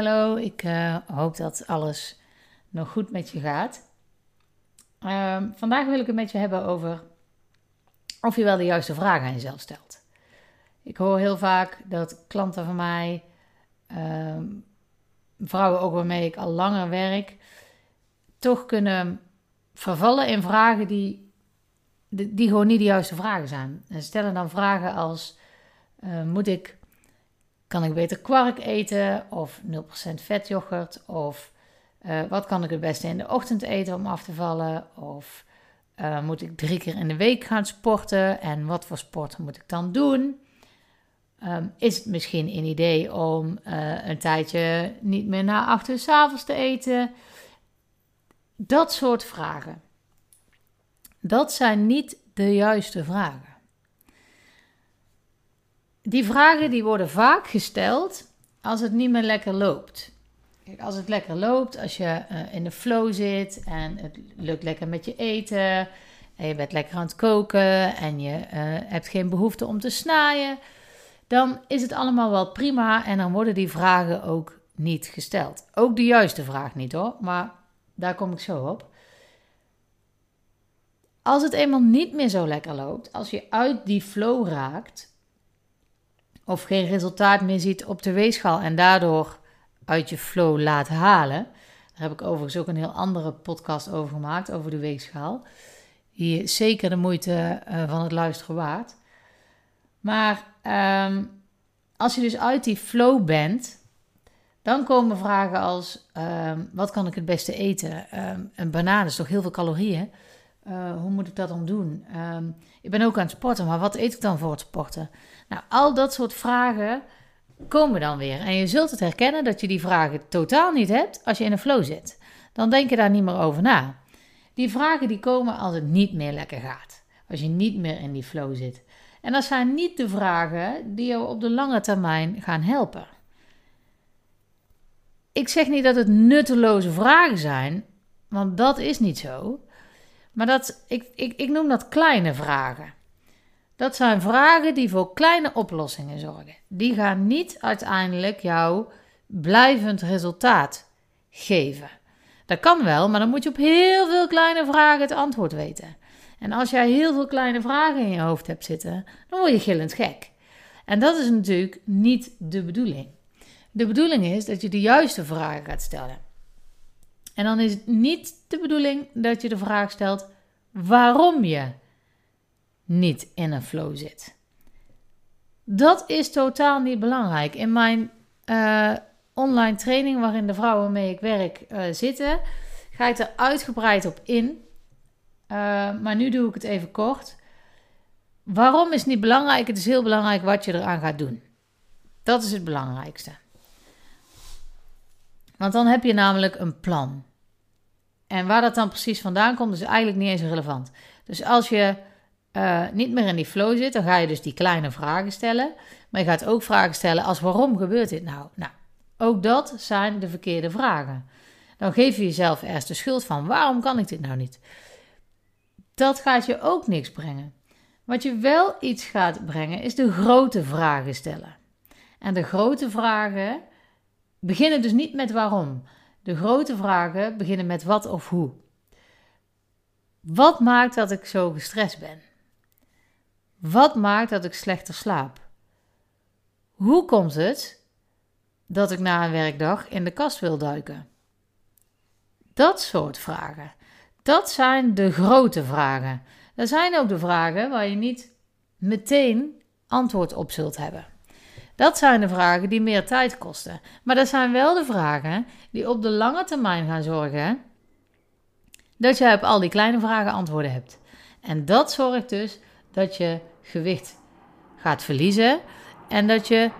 Hallo, ik uh, hoop dat alles nog goed met je gaat. Uh, vandaag wil ik het met je hebben over of je wel de juiste vragen aan jezelf stelt. Ik hoor heel vaak dat klanten van mij, uh, vrouwen ook waarmee ik al langer werk, toch kunnen vervallen in vragen die, die gewoon niet de juiste vragen zijn. En stellen dan vragen als: uh, moet ik kan ik beter kwark eten of 0% vetyoghurt? Of uh, wat kan ik het beste in de ochtend eten om af te vallen? Of uh, moet ik drie keer in de week gaan sporten? En wat voor sport moet ik dan doen? Um, is het misschien een idee om uh, een tijdje niet meer na acht uur s avonds te eten? Dat soort vragen. Dat zijn niet de juiste vragen die vragen die worden vaak gesteld als het niet meer lekker loopt. Als het lekker loopt, als je uh, in de flow zit en het lukt lekker met je eten en je bent lekker aan het koken en je uh, hebt geen behoefte om te snaaien, dan is het allemaal wel prima en dan worden die vragen ook niet gesteld. Ook de juiste vraag niet hoor, maar daar kom ik zo op. Als het eenmaal niet meer zo lekker loopt, als je uit die flow raakt, of geen resultaat meer ziet op de weegschaal en daardoor uit je flow laat halen. Daar heb ik overigens ook een heel andere podcast over gemaakt, over de weegschaal. Die zeker de moeite uh, van het luisteren waard. Maar um, als je dus uit die flow bent, dan komen vragen als: um, wat kan ik het beste eten? Um, een banaan is toch heel veel calorieën? Uh, hoe moet ik dat dan doen? Um, ik ben ook aan het sporten, maar wat eet ik dan voor het sporten? Nou, al dat soort vragen komen dan weer. En je zult het herkennen dat je die vragen totaal niet hebt als je in een flow zit. Dan denk je daar niet meer over na. Die vragen die komen als het niet meer lekker gaat. Als je niet meer in die flow zit. En dat zijn niet de vragen die jou op de lange termijn gaan helpen. Ik zeg niet dat het nutteloze vragen zijn, want dat is niet zo. Maar dat, ik, ik, ik noem dat kleine vragen. Dat zijn vragen die voor kleine oplossingen zorgen. Die gaan niet uiteindelijk jou blijvend resultaat geven. Dat kan wel, maar dan moet je op heel veel kleine vragen het antwoord weten. En als jij heel veel kleine vragen in je hoofd hebt zitten, dan word je gillend gek. En dat is natuurlijk niet de bedoeling. De bedoeling is dat je de juiste vragen gaat stellen. En dan is het niet de bedoeling dat je de vraag stelt waarom je niet in een flow zit. Dat is totaal niet belangrijk. In mijn uh, online training, waarin de vrouwen waarmee ik werk uh, zitten, ga ik er uitgebreid op in. Uh, maar nu doe ik het even kort. Waarom is niet belangrijk? Het is heel belangrijk wat je eraan gaat doen. Dat is het belangrijkste. Want dan heb je namelijk een plan. En waar dat dan precies vandaan komt, is eigenlijk niet eens relevant. Dus als je uh, niet meer in die flow zit, dan ga je dus die kleine vragen stellen. Maar je gaat ook vragen stellen als waarom gebeurt dit nou? Nou, ook dat zijn de verkeerde vragen. Dan geef je jezelf eerst de schuld van waarom kan ik dit nou niet? Dat gaat je ook niks brengen. Wat je wel iets gaat brengen, is de grote vragen stellen. En de grote vragen beginnen dus niet met waarom. De grote vragen beginnen met wat of hoe. Wat maakt dat ik zo gestrest ben? Wat maakt dat ik slechter slaap? Hoe komt het dat ik na een werkdag in de kast wil duiken? Dat soort vragen. Dat zijn de grote vragen. Er zijn ook de vragen waar je niet meteen antwoord op zult hebben. Dat zijn de vragen die meer tijd kosten. Maar dat zijn wel de vragen die op de lange termijn gaan zorgen dat je op al die kleine vragen antwoorden hebt. En dat zorgt dus dat je gewicht gaat verliezen en dat je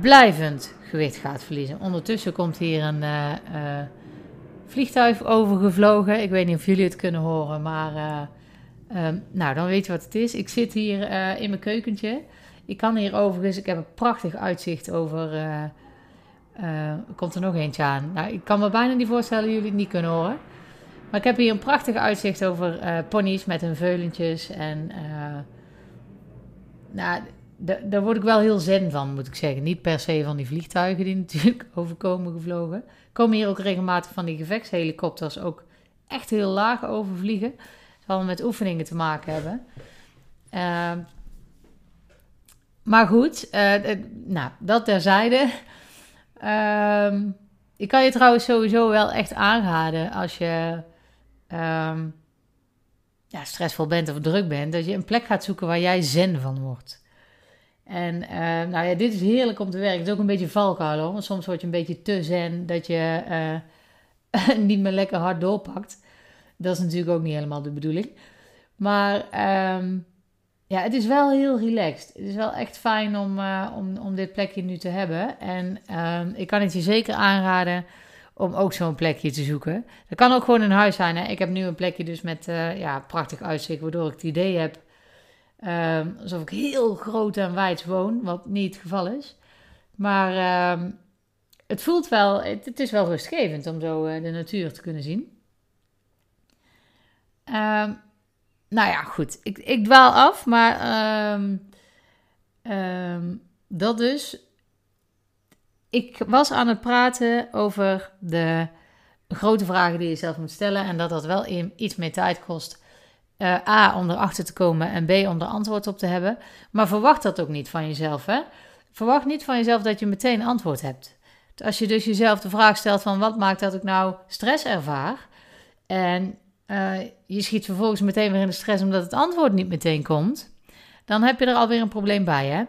blijvend gewicht gaat verliezen. Ondertussen komt hier een uh, uh, vliegtuig overgevlogen. Ik weet niet of jullie het kunnen horen, maar uh, um, nou, dan weet je wat het is. Ik zit hier in mijn keukentje. Ik kan hier overigens, ik heb een prachtig uitzicht over. komt er nog eentje aan? Nou, ik kan me bijna niet voorstellen dat jullie het niet kunnen horen. Maar ik heb hier een prachtig uitzicht over ponies met hun veulentjes en nou, daar word ik wel heel zen van, moet ik zeggen. Niet per se van die vliegtuigen die natuurlijk overkomen gevlogen. Komen hier ook regelmatig van die gevechtshelikopters ook echt heel laag overvliegen. Zal met oefeningen te maken hebben. Uh, maar goed, uh, nou, dat terzijde. Uh, ik kan je trouwens sowieso wel echt aanraden als je um, ja, stressvol bent of druk bent, dat je een plek gaat zoeken waar jij zen van wordt. En uh, nou ja, dit is heerlijk om te werken. Het is ook een beetje valkuil hoor. Want soms word je een beetje te zen dat je niet meer lekker hard doorpakt. Dat is natuurlijk ook niet helemaal de bedoeling. Maar um, ja, het is wel heel relaxed. Het is wel echt fijn om, uh, om, om dit plekje nu te hebben. En um, ik kan het je zeker aanraden om ook zo'n plekje te zoeken. Dat kan ook gewoon een huis zijn. Hè? Ik heb nu een plekje dus met uh, ja, prachtig uitzicht, waardoor ik het idee heb um, alsof ik heel groot en wijd woon, wat niet het geval is. Maar um, het voelt wel, het, het, is wel rustgevend om zo uh, de natuur te kunnen zien. Nou ja, goed. Ik, ik dwaal af, maar dat dus ik was aan het praten over de grote vragen die je zelf moet stellen. En dat dat wel iets meer tijd kost. Uh, A, om erachter te komen. En B, om er antwoord op te hebben. Maar verwacht dat ook niet van jezelf. Hè? Verwacht niet van jezelf dat je meteen antwoord hebt. Als je dus jezelf de vraag stelt van wat maakt dat ik nou stress ervaar. En uh, je schiet vervolgens meteen weer in de stress omdat het antwoord niet meteen komt. Dan heb je er alweer een probleem bij. Hè?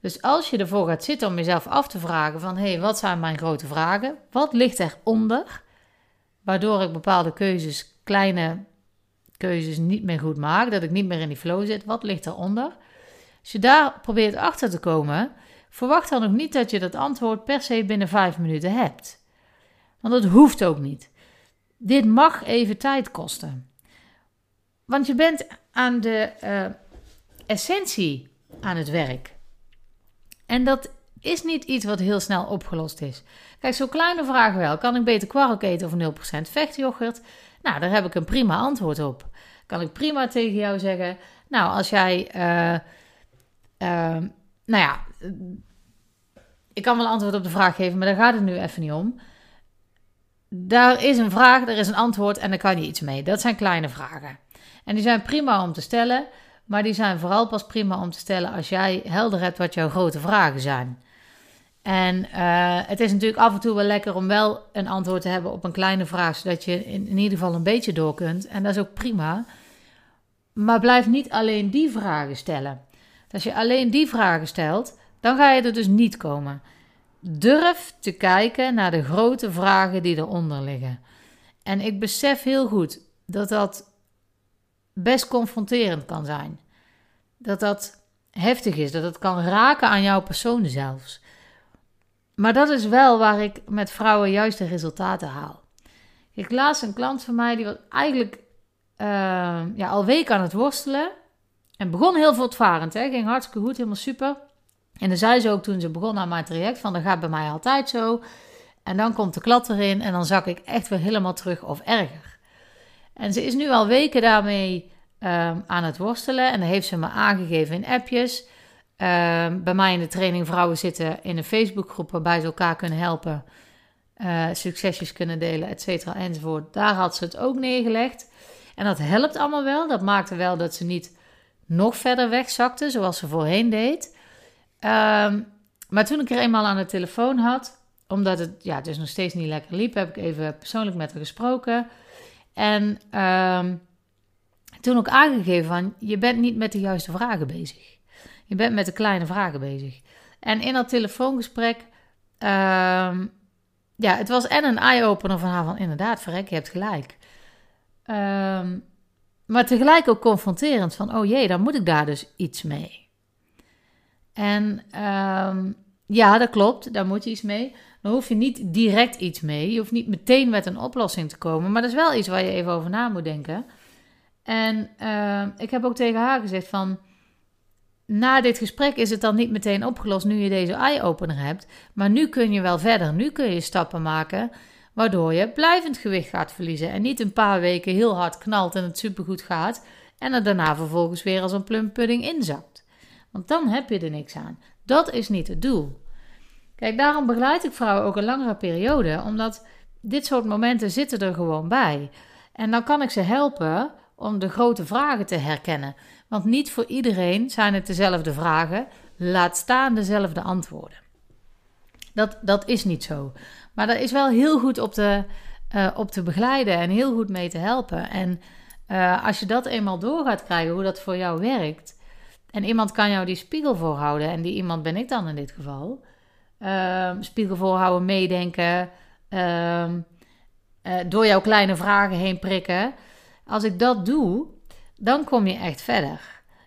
Dus als je ervoor gaat zitten om jezelf af te vragen van... hé, hey, wat zijn mijn grote vragen? Wat ligt eronder? Waardoor ik bepaalde keuzes, kleine keuzes niet meer goed maak. Dat ik niet meer in die flow zit. Wat ligt eronder? Als je daar probeert achter te komen... verwacht dan ook niet dat je dat antwoord per se binnen vijf minuten hebt. Want dat hoeft ook niet. Dit mag even tijd kosten. Want je bent aan de uh, essentie aan het werk. En dat is niet iets wat heel snel opgelost is. Kijk, zo'n kleine vraag wel. Kan ik beter kwark eten of 0% vechtyoghurt? Nou, daar heb ik een prima antwoord op. Kan ik prima tegen jou zeggen... Nou, als jij... Uh, uh, nou ja... Ik kan wel antwoord op de vraag geven, maar daar gaat het nu even niet om. Daar is een vraag, er is een antwoord en daar kan je iets mee. Dat zijn kleine vragen. En die zijn prima om te stellen... Maar die zijn vooral pas prima om te stellen als jij helder hebt wat jouw grote vragen zijn. En uh, het is natuurlijk af en toe wel lekker om wel een antwoord te hebben op een kleine vraag, zodat je in ieder geval een beetje door kunt. En dat is ook prima. Maar blijf niet alleen die vragen stellen. Als je alleen die vragen stelt, dan ga je er dus niet komen. Durf te kijken naar de grote vragen die eronder liggen. En ik besef heel goed dat dat best confronterend kan zijn. Dat dat heftig is, dat het kan raken aan jouw persoon zelfs. Maar dat is wel waar ik met vrouwen juist de resultaten haal. Ik laatst een klant van mij die was eigenlijk uh, ja, al weken aan het worstelen. En begon heel voortvarend, hè? ging hartstikke goed, helemaal super. En dan zei ze ook toen ze begon aan mijn traject van dat gaat bij mij altijd zo. En dan komt de klad erin en dan zak ik echt weer helemaal terug of erger. En ze is nu al weken daarmee um, aan het worstelen. En dat heeft ze me aangegeven in appjes. Um, bij mij in de training vrouwen zitten in een Facebookgroep waarbij ze elkaar kunnen helpen. Uh, succesjes kunnen delen, et cetera, enzovoort. Daar had ze het ook neergelegd. En dat helpt allemaal wel. Dat maakte wel dat ze niet nog verder wegzakte, zoals ze voorheen deed. Um, maar toen ik er eenmaal aan de telefoon had, omdat het ja, dus nog steeds niet lekker liep, heb ik even persoonlijk met haar gesproken. En um, toen ook aangegeven van, je bent niet met de juiste vragen bezig. Je bent met de kleine vragen bezig. En in dat telefoongesprek, uh, ja, het was en een eye-opener van haar van, inderdaad, verrek, je hebt gelijk. Maar tegelijk ook confronterend van, oh jee, dan moet ik daar dus iets mee. En um, ja, dat klopt, daar moet je iets mee. Dan hoef je niet direct iets mee. Je hoeft niet meteen met een oplossing te komen. Maar dat is wel iets waar je even over na moet denken. En uh, ik heb ook tegen haar gezegd van... Na dit gesprek is het dan niet meteen opgelost nu je deze eye-opener hebt. Maar nu kun je wel verder. Nu kun je stappen maken waardoor je blijvend gewicht gaat verliezen. En niet een paar weken heel hard knalt en het supergoed gaat. En er daarna vervolgens weer als een plumpudding inzakt. Want dan heb je er niks aan. Dat is niet het doel. Kijk, daarom begeleid ik vrouwen ook een langere periode, omdat dit soort momenten zitten er gewoon bij. En dan kan ik ze helpen om de grote vragen te herkennen. Want niet voor iedereen zijn het dezelfde vragen, laat staan dezelfde antwoorden. Dat, dat is niet zo. Maar daar is wel heel goed op te, uh, op te begeleiden en heel goed mee te helpen. En uh, als je dat eenmaal door gaat krijgen, hoe dat voor jou werkt. En iemand kan jou die spiegel voorhouden. En die iemand ben ik dan in dit geval. Uh, spiegel voorhouden, meedenken. Uh, door jouw kleine vragen heen prikken. Als ik dat doe, dan kom je echt verder.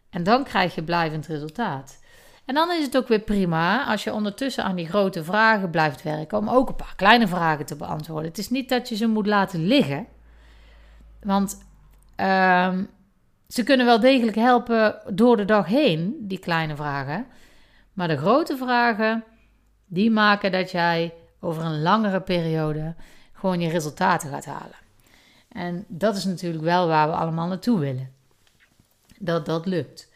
En dan krijg je blijvend resultaat. En dan is het ook weer prima als je ondertussen aan die grote vragen blijft werken. Om ook een paar kleine vragen te beantwoorden. Het is niet dat je ze moet laten liggen. Want Um, ze kunnen wel degelijk helpen door de dag heen, die kleine vragen. Maar de grote vragen, die maken dat jij over een langere periode gewoon je resultaten gaat halen. En dat is natuurlijk wel waar we allemaal naartoe willen. Dat dat lukt.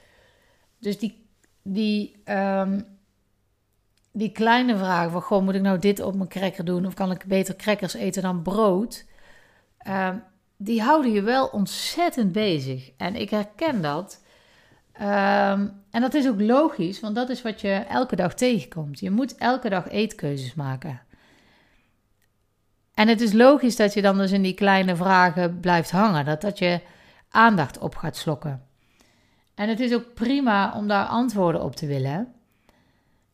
Dus die, die, um, die kleine vragen van, moet ik nou dit op mijn cracker doen? Of kan ik beter crackers eten dan brood? Um, die houden je wel ontzettend bezig. En ik herken dat. Ehm, en dat is ook logisch, want dat is wat je elke dag tegenkomt. Je moet elke dag eetkeuzes maken. En het is logisch dat je dan dus in die kleine vragen blijft hangen, dat dat je aandacht op gaat slokken. En het is ook prima om daar antwoorden op te willen,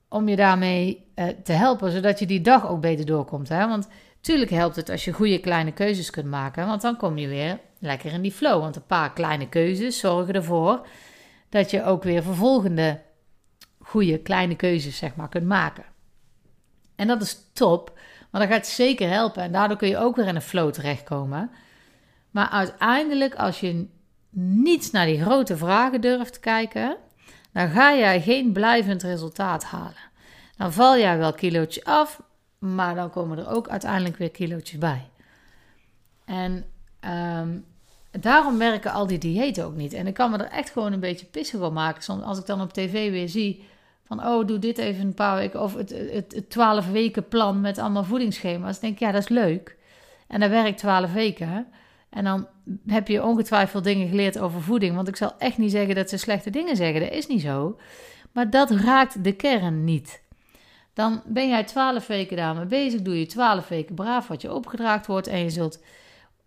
om je daarmee uh, te helpen, zodat je die dag ook beter doorkomt. Hè? Want Tuurlijk helpt het als je goede kleine keuzes kunt maken, want dan kom je weer lekker in die flow. Want een paar kleine keuzes zorgen ervoor dat je ook weer vervolgende goede kleine keuzes zeg maar kunt maken. En dat is top, want dat gaat zeker helpen en daardoor kun je ook weer in een flow terechtkomen. Maar uiteindelijk, als je niet naar die grote vragen durft kijken, dan ga jij geen blijvend resultaat halen. Dan val jij wel kilootje af, maar dan komen er ook uiteindelijk weer kilootjes bij. En um, daarom werken al die diëten ook niet. En ik kan me er echt gewoon een beetje pissig op maken. Soms als ik dan op tv weer zie van... oh, doe dit even een paar weken... of het, het, 12 weken plan met allemaal voedingsschema's. Dan denk ik, ja, dat is leuk. En dat werkt 12 weken. En dan heb je ongetwijfeld dingen geleerd over voeding. Want ik zal echt niet zeggen dat ze slechte dingen zeggen. Dat is niet zo. Maar dat raakt de kern niet. Dan ben jij twaalf weken daarmee bezig. Doe je twaalf weken braaf wat je opgedragen wordt. En je zult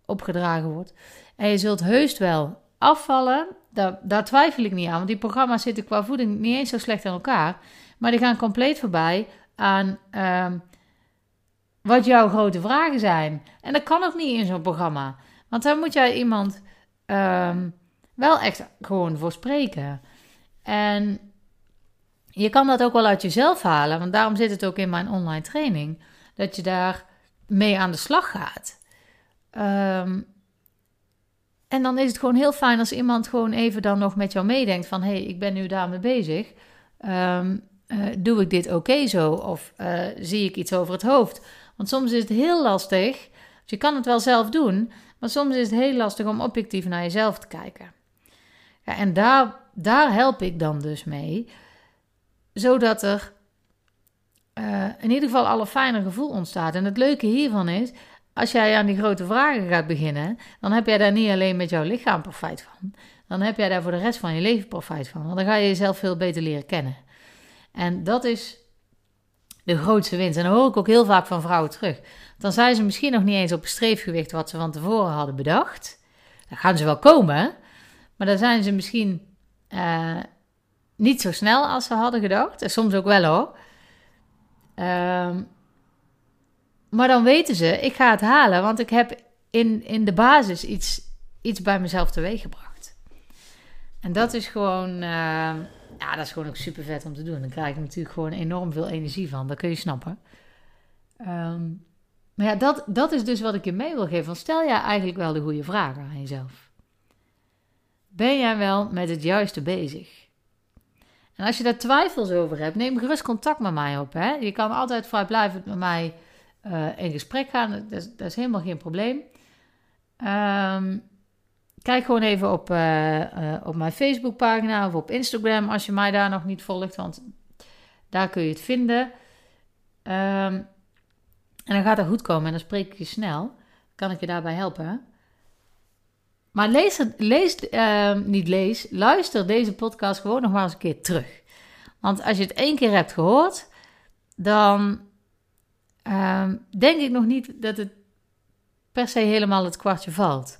opgedragen wordt. En je zult heus wel afvallen. Daar, daar twijfel ik niet aan. Want die programma's zitten qua voeding niet eens zo slecht aan elkaar. Maar die gaan compleet voorbij aan ehm, wat jouw grote vragen zijn. En dat kan ook niet in zo'n programma. Want daar moet jij iemand um, wel echt gewoon voor spreken. En je kan dat ook wel uit jezelf halen, want daarom zit het ook in mijn online training. Dat je daar mee aan de slag gaat. Ehm, en dan is het gewoon heel fijn als iemand gewoon even dan nog met jou meedenkt van... hé, hey, ik ben nu daarmee bezig. Um, doe ik dit oké zo? Of uh, zie ik iets over het hoofd? Want soms is het heel lastig. Je kan het wel zelf doen, maar soms is het heel lastig om objectief naar jezelf te kijken. Ja, en daar, daar help ik dan dus mee zodat er uh, in ieder geval al een gevoel ontstaat. En het leuke hiervan is, als jij aan die grote vragen gaat beginnen, dan heb jij daar niet alleen met jouw lichaam profijt van. Dan heb jij daar voor de rest van je leven profijt van. Want dan ga je jezelf veel beter leren kennen. En dat is de grootste winst. En dat hoor ik ook heel vaak van vrouwen terug. Dan zijn ze misschien nog niet eens op een streefgewicht wat ze van tevoren hadden bedacht. Dan gaan ze wel komen, maar dan zijn ze misschien uh, niet zo snel als ze hadden gedacht. En soms ook wel hoor. Ehm, maar dan weten ze, ik ga het halen, want ik heb in, in de basis iets, iets bij mezelf teweeggebracht. En dat is gewoon, uh, ja, dat is gewoon ook super vet om te doen. Dan krijg ik natuurlijk gewoon enorm veel energie van, dat kun je snappen. Ehm, maar ja, dat, dat is dus wat ik je mee wil geven. stel jij eigenlijk wel de goede vragen aan jezelf? Ben jij wel met het juiste bezig? En als je daar twijfels over hebt, neem gerust contact met mij op. Hè? Je kan altijd vrijblijvend met mij uh, in gesprek gaan. Dat is, helemaal geen probleem. Um, kijk gewoon even op, uh, op mijn Facebookpagina of op Instagram als je mij daar nog niet volgt, want daar kun je het vinden. Ehm, en dan gaat het goed komen en dan spreek ik je snel. Kan ik je daarbij helpen? Maar lees, lees ehm, niet lees, luister deze podcast gewoon nog maar eens een keer terug. Want als je het één keer hebt gehoord, dan ehm, denk ik nog niet dat het per se helemaal het kwartje valt.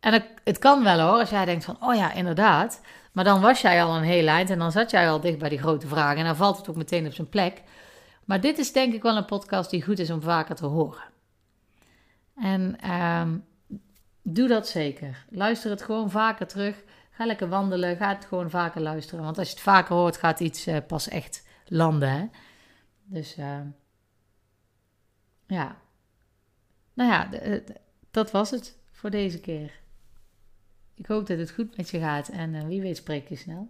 En het, het, kan wel hoor, als jij denkt van, oh ja, inderdaad. Maar dan was jij al een heel eind en dan zat jij al dicht bij die grote vragen. En dan valt het ook meteen op zijn plek. Maar dit is denk ik wel een podcast die goed is om vaker te horen. En ehm, doe dat zeker. Luister het gewoon vaker terug. Ga lekker wandelen. Ga het gewoon vaker luisteren. Want als je het vaker hoort, gaat iets uh, pas echt landen. Hè? Dus uh, ja. Nou ja, dat was het voor deze keer. Ik hoop dat het goed met je gaat en wie weet spreek je snel.